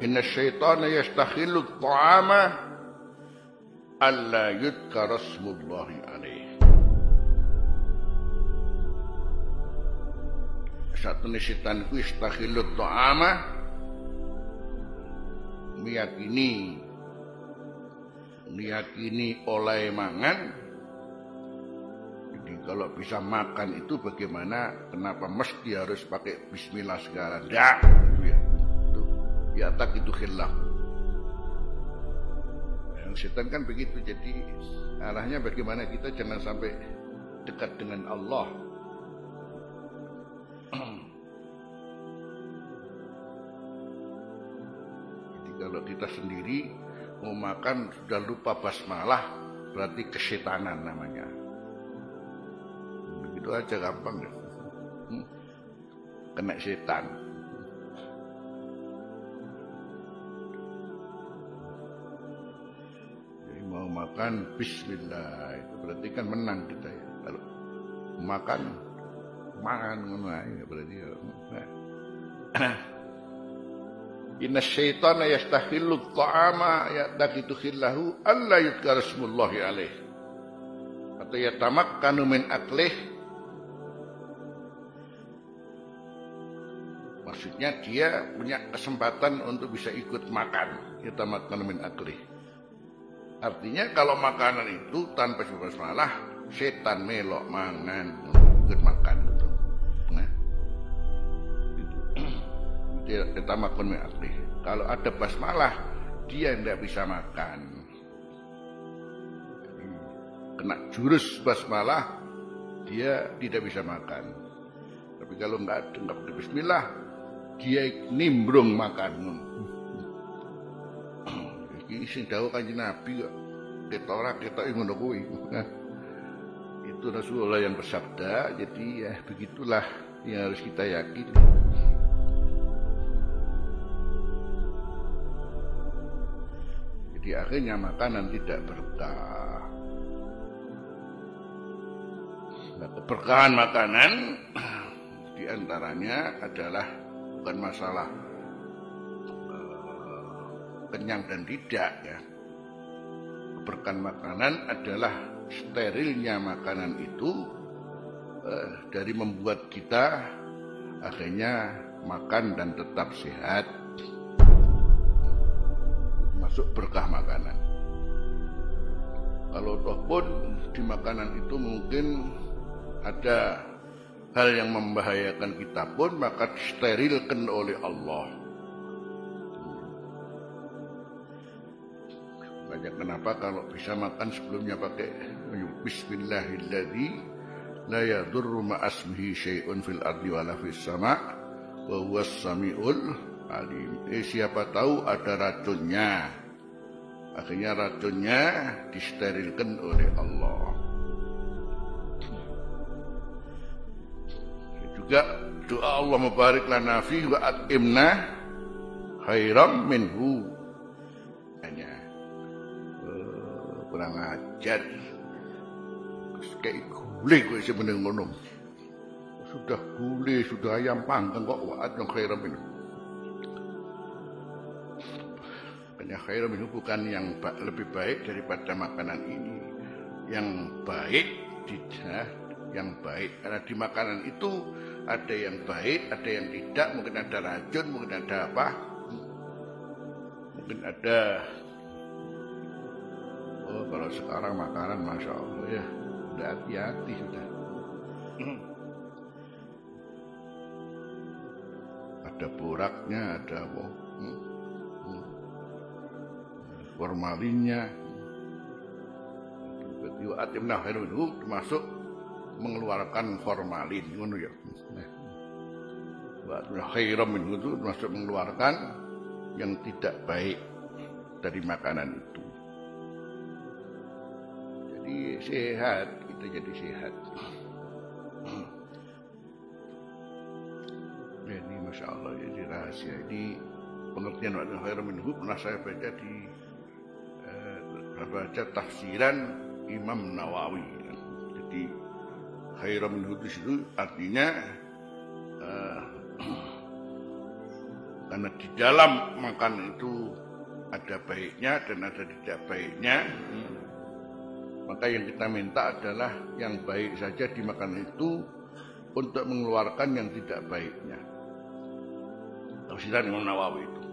inna syaitana yastakhillu ta'ama alla yudkar rasmullahi alaih satu setan ku yastakhillu ta'ama meyakini meyakini oleh mangan jadi kalau bisa makan itu bagaimana? Kenapa mesti harus pakai Bismillah segala? Tidak. Ya, itu ya tak itu khilaf. Yang setan kan begitu. Jadi arahnya bagaimana kita jangan sampai dekat dengan Allah. Jadi kalau kita sendiri mau makan sudah lupa basmalah berarti kesetanan namanya itu aja gampang deh. Hmm? Kena setan. Makan Bismillah itu berarti kan menang kita ya. Kalau makan makan ngono ya berarti ya. Nah. Inna syaitana yastahillu ta'ama ya'takitu khillahu alla yudkar ismullahi alaih. Atau yatamakkanu min aklih Maksudnya dia punya kesempatan untuk bisa ikut makan. Kita makan min akli. Artinya kalau makanan itu tanpa sebab malah setan melok mangan ikut makan gitu. Nah, itu. Kita makan akli. Kalau ada basmalah dia tidak bisa makan. kena jurus basmalah dia tidak bisa makan. Tapi kalau nggak ada Bismillah dia nimbrung makan iki sing dawuh kanjeng Nabi kok kita ora kita ngono kuwi. Itu Rasulullah yang bersabda jadi ya begitulah yang harus kita yakin jadi akhirnya makanan tidak berkah nah, keberkahan makanan di antaranya adalah bukan masalah kenyang dan tidak ya. Keberkahan makanan adalah sterilnya makanan itu uh, dari membuat kita akhirnya makan dan tetap sehat. Masuk berkah makanan. Kalau toh pun di makanan itu mungkin ada hal yang membahayakan kita pun maka sterilkan oleh Allah. Banyak kenapa kalau bisa makan sebelumnya pakai Bismillahirrahmanirrahim la yadurru ma'asmihi syai'un fil ardi wala fis sama' wa huwas samiul alim. Eh siapa tahu ada racunnya. Akhirnya racunnya disterilkan oleh Allah. juga doa Allah mubarik lana fi wa atimna khairam minhu kurang ajar. Kayak gule gue sebenarnya ngono. Sudah gule sudah ayam panggang kok wa atimna khairam minhu hanya khairam minhu bukan yang lebih baik daripada makanan ini. Yang baik tidak yang baik. Karena di makanan itu ada yang baik, ada yang tidak, mungkin ada racun, mungkin ada apa, mungkin ada. Oh, kalau sekarang makanan, masya Allah ya, udah hati-hati sudah. ada buraknya, ada hmm. hmm. formalinnya. Berarti atimna itu termasuk mengeluarkan formalin ngono ya. Wa khairam itu termasuk mengeluarkan yang tidak baik dari makanan itu. Jadi sehat, kita jadi sehat. Ini masya Allah jadi rahasia ini pengertian waktu khairam itu pernah saya baca di eh, baca tafsiran Imam Nawawi. Jadi khairan min itu artinya uh, Karena di dalam makan itu ada baiknya dan ada tidak baiknya. Maka yang kita minta adalah yang baik saja dimakan itu untuk mengeluarkan yang tidak baiknya. Tafsiran Imam Nawawi itu.